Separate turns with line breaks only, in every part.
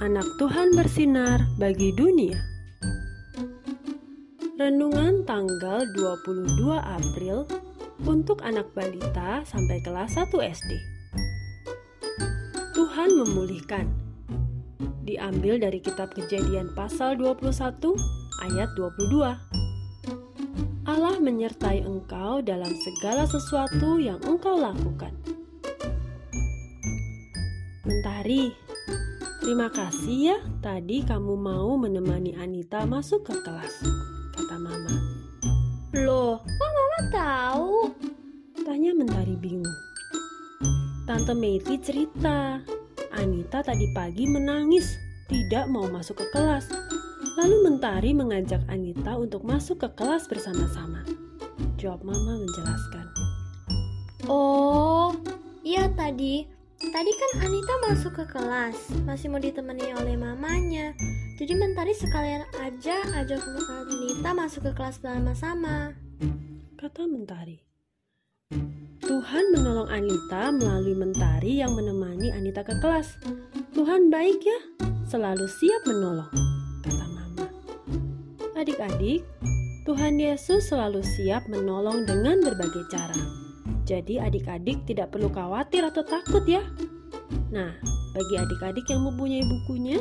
anak Tuhan bersinar bagi dunia. Renungan tanggal 22 April untuk anak balita sampai kelas 1 SD. Tuhan memulihkan. Diambil dari kitab Kejadian pasal 21 ayat 22. Allah menyertai engkau dalam segala sesuatu yang engkau lakukan. Mentari, terima kasih ya tadi kamu mau menemani Anita masuk ke kelas, kata Mama.
Loh, kok Mama tahu?
Tanya Mentari bingung. Tante Meiti cerita, Anita tadi pagi menangis, tidak mau masuk ke kelas. Lalu Mentari mengajak Anita untuk masuk ke kelas bersama-sama. Jawab Mama menjelaskan.
Oh, iya tadi. Tadi kan Anita masuk ke kelas, masih mau ditemani oleh mamanya. Jadi Mentari sekalian aja ajak Anita masuk ke kelas bersama-sama.
Kata Mentari. Tuhan menolong Anita melalui Mentari yang menemani Anita ke kelas. Tuhan baik ya, selalu siap menolong, kata Mama. Adik-adik, Tuhan Yesus selalu siap menolong dengan berbagai cara. Jadi adik-adik tidak perlu khawatir atau takut ya. Nah, bagi adik-adik yang mempunyai bukunya,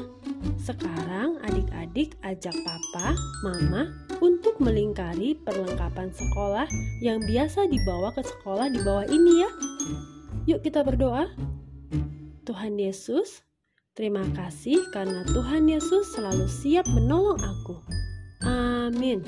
sekarang adik-adik ajak papa, mama untuk melingkari perlengkapan sekolah yang biasa dibawa ke sekolah di bawah ini ya. Yuk kita berdoa. Tuhan Yesus, terima kasih karena Tuhan Yesus selalu siap menolong aku. Amin.